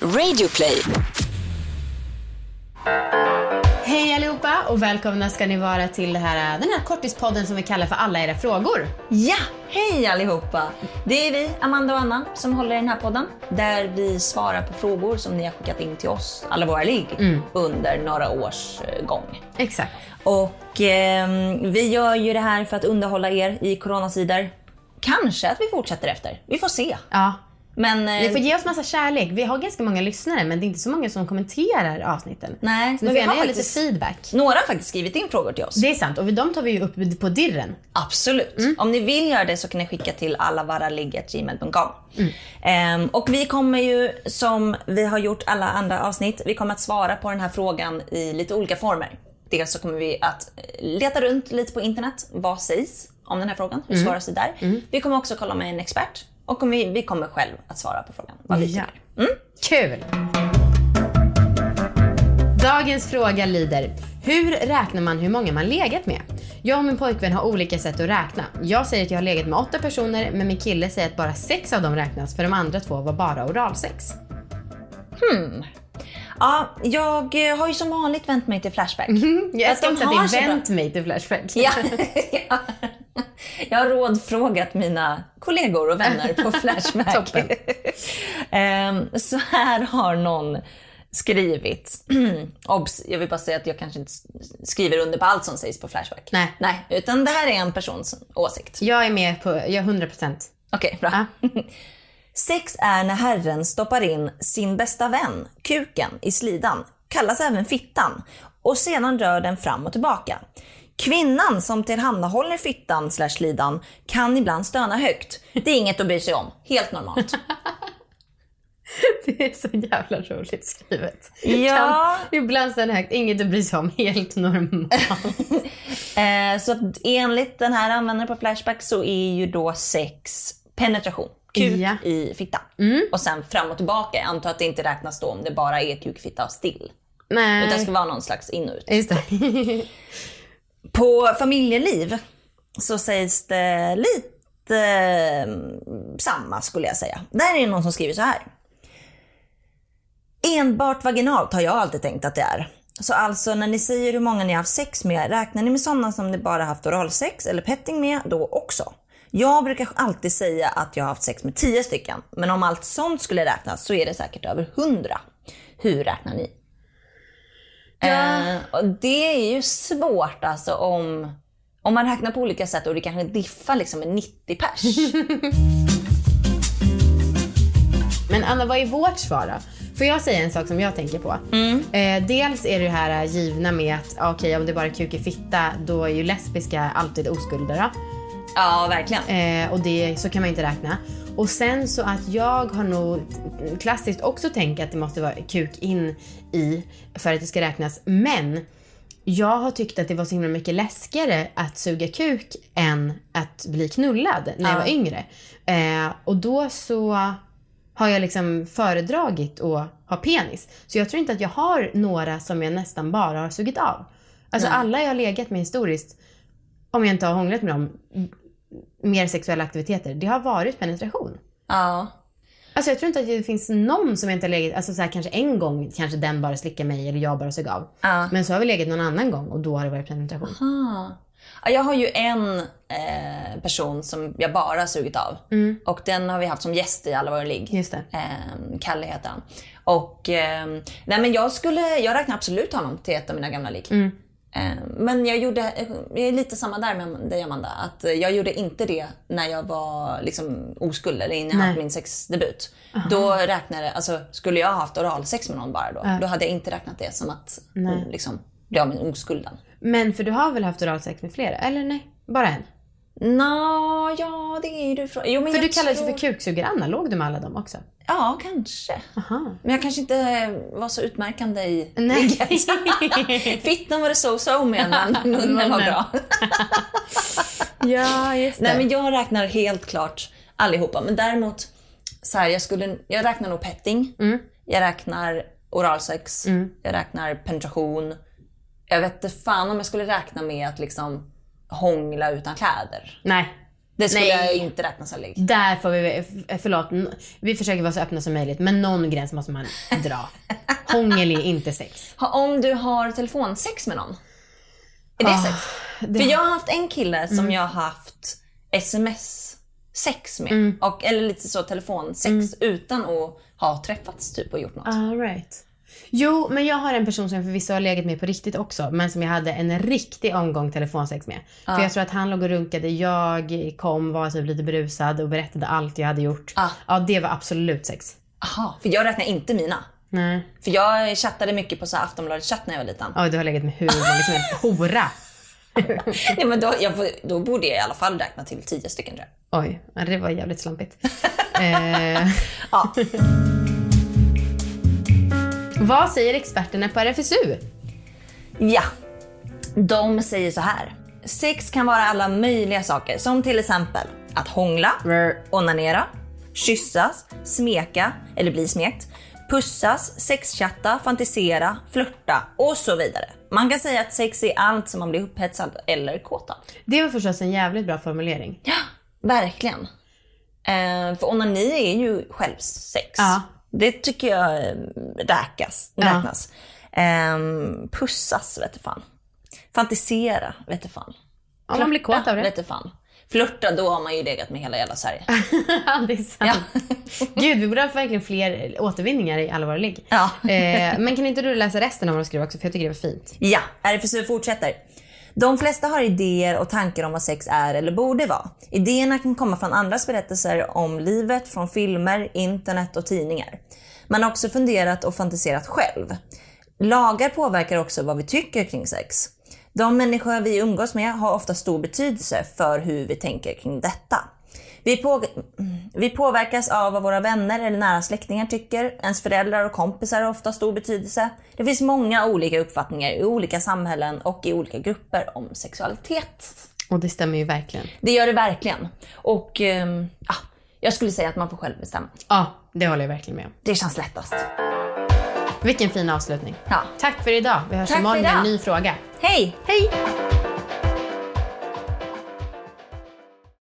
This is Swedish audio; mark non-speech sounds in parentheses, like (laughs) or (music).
Radioplay. Hej allihopa och välkomna ska ni vara till det här, den här kortispodden som vi kallar för alla era frågor. Ja, hej allihopa! Det är vi, Amanda och Anna, som håller i den här podden. Där vi svarar på frågor som ni har skickat in till oss, alla våra ligg, under några års eh, gång. Exakt. Och eh, vi gör ju det här för att underhålla er i coronatider. Kanske att vi fortsätter efter. Vi får se. Ja. Men... eh, Ni får ge oss massa kärlek. Vi har ganska många lyssnare men det är inte så många som kommenterar avsnitten. Nej, så ni vi har faktiskt- lite feedback. Några har faktiskt skrivit in frågor till oss. Det är sant och de tar vi ju upp på dirren. Absolut. Om ni vill göra det så kan ni skicka till allavaraligg.gmail.com. Ehm, och vi kommer ju, som vi har gjort alla andra avsnitt, vi kommer att svara på den här frågan i lite olika former. Dels så kommer vi att eh, leta runt lite på internet. Vad sägs om den här frågan? Hur svaras det där? Vi kommer också kolla med en expert. Och vi, vi kommer själv att svara på frågan. Vad vi Ja. tycker. Kul! Dagens fråga lyder, hur räknar man hur många man legat med? Jag och min pojkvän har olika sätt att räkna. Jag säger att jag har legat med åtta personer men min kille säger att bara sex av dem räknas för de andra två var bara oralsex. Ja, jag eh, har ju som vanligt vänt mig till Flashback. Jag Att älskar också att det är bra- vänt mig till Flashback. Ja. (laughs) (laughs) ja. (laughs) Jag har rådfrågat mina kollegor och vänner på (laughs) Flashback. Ehm, så här har någon skrivit. (clears throat) Obs, jag vill bara säga att jag kanske inte skriver under på allt som sägs på Flashback. Nej. Nej, utan det här är en persons åsikt. Jag är med på, jag är 100%. Okej, bra. (laughs) Sex är när herren stoppar in sin bästa vän, kuken, i slidan, kallas även fittan, och sedan rör den fram och tillbaka. Kvinnan som tillhandahåller fittan slash slidan kan ibland stöna högt. Det är inget att bry sig om. Helt normalt. (laughs) Det är så jävla roligt skrivet. Ja. Kan, ibland sen högt, inget att bry sig om, helt normalt. (laughs) Eh, så enligt den här användaren på Flashback så är ju då sex penetration. Kuk Ja. i fittan. Och sen fram och tillbaka. Jag antar att det inte räknas då om det bara är kuk, fitta och still. Nej. Utan det ska vara någon slags in och ut. Just det. (laughs) På familjeliv så sägs det lite eh, samma skulle jag säga. Där är det någon som skriver så här. Enbart vaginalt har jag alltid tänkt att det är. Så alltså när ni säger hur många ni har haft sex med, räknar ni med sådana som ni bara haft oralsex eller petting med då också? Jag brukar alltid säga att jag har haft sex med 10 stycken, men om allt sånt skulle räknas så är det säkert över 100. Hur räknar ni? Eh, och det är ju svårt alltså om, om man räknar på olika sätt och det kanske diffar liksom med 90 pers. (laughs) Men Anna, vad är vårt svar då? Får jag säga en sak som jag tänker på? Eh, dels är det här givna med att okej, om det bara är kuk i fitta, då är ju lesbiska alltid oskulder. Då. ja, verkligen. Eh, och det, så kan man inte räkna. Och sen så att jag har nog klassiskt också tänkt att det måste vara kuk in i för att det ska räknas. Men jag har tyckt att det var så himla mycket läskigare att suga kuk än att bli knullad när jag Ja. var yngre. Eh, och då så har jag liksom föredragit att ha penis. Så jag tror inte att jag har några som jag nästan bara har sugit av. Alltså alla jag har legat med historiskt, om jag inte har hånglat med dem, mer sexuella aktiviteter, det har varit penetration. Ja. Alltså jag tror inte att det finns någon som inte har legat, alltså så här, kanske en gång kanske den bara slickar mig eller jag bara sög av. Ja. Men så har vi legat någon annan gång och då har det varit penetration. Ah. Ja, jag har ju en eh, person som jag bara har sugit av. Och den har vi haft som gäst i alla våra ligg. Just det. Eh, Kalle heter han. Och eh, nej men jag skulle, jag räknar absolut honom till ett av mina gamla ligg. Eh, men jag gjorde, jag är lite samma där med dig Amanda. Att eh, jag gjorde inte det när jag var liksom oskuld eller innan jag hade min sexdebut. Då räknade, alltså skulle jag ha haft oralsex med någon bara då, då hade jag inte räknat det som att Nej. liksom, bli av med oskulden. Men för du har väl haft oralsex med flera? Eller nej? Bara en? Nå, ja det är du frågan. Jo, men För du kallades tror... ju för kuksuger-Anna, låg du med alla dem också? Ja, kanske. Aha. Men jag kanske inte var så utmärkande i ligget. (laughs) Fittan var det so-so med, men (laughs) munnen var bra. (laughs) ja, just det. Nej, men jag räknar helt klart allihopa. Men däremot, så här, jag, skulle, jag räknar nog petting. Jag räknar oralsex. Jag räknar penetration. Jag vet inte fan om jag skulle räkna med att liksom hångla utan kläder. Nej. Det skulle Nej. jag inte räkna som ligg. Där får vi, förlåt, vi försöker vara så öppna som möjligt men någon gräns måste man dra. (laughs) Hångel är inte sex. Om du har telefonsex med någon. Är det Ah, sex? det- För jag har haft en kille som jag har haft sms-sex med. Och, eller lite så telefonsex utan att ha träffats typ och gjort något. All right. Jo, men jag har en person som jag förvisso har legat med på riktigt också, men som jag hade en riktig omgång telefonsex med. För jag tror att han låg och runkade, jag kom, var typ lite berusad och berättade allt jag hade gjort. Ah. Ja, det var absolut sex. Aha, för jag räknar inte mina. Nej. För jag chattade mycket på så Aftonbladet-chatt när jag var liten. Ja, du har legat med hur många som helst. Hora! (laughs) Nej, men då, jag, då borde jag i alla fall räkna till tio stycken tror jag. Oj, det var jävligt slampigt. (laughs) eh, Ja. Vad säger experterna på RFSU? Ja, de säger så här. Sex kan vara alla möjliga saker som till exempel att hångla, onanera, kyssas, smeka eller bli smekt, pussas, sexchatta, fantisera, flörta och så vidare. Man kan säga att sex är allt som man blir upphetsad eller kåt av. Det var förstås en jävligt bra formulering. Ja, verkligen. Eh, för onani är ju självsex. Ja. Det tycker jag eh, räkas, Ja. räknas. Ehm, pussas vet du fan. Fantisera vet du fan. Om man blir kåt av det. vet du fan. Flörta, då har man ju legat med hela jävla Sverige. (laughs) det är sant. (laughs) Gud, vi borde ha verkligen fler återvinningar i alla våra ligg. Ja. Eh, men kan inte du läsa resten av vad de skrev också? För jag tycker det var fint. Ja, RFSU fortsätter. De flesta har idéer och tankar om vad sex är eller borde vara. Idéerna kan komma från andras berättelser om livet, från filmer, internet och tidningar. Man har också funderat och fantiserat själv. Lagar påverkar också vad vi tycker kring sex. De människor vi umgås med har ofta stor betydelse för hur vi tänker kring detta. Vi, på, vi påverkas av vad våra vänner eller nära släktingar tycker. Ens föräldrar och kompisar har ofta stor betydelse. Det finns många olika uppfattningar i olika samhällen och i olika grupper om sexualitet. Och det stämmer ju verkligen. Det gör det verkligen. Och ehm, ja, jag skulle säga att man får själv bestämma. Ja, det håller jag verkligen med om. Det känns lättast. Vilken fin avslutning. Ja. Tack för idag. Vi hörs Tack imorgon med en ny fråga. Hej! Hej!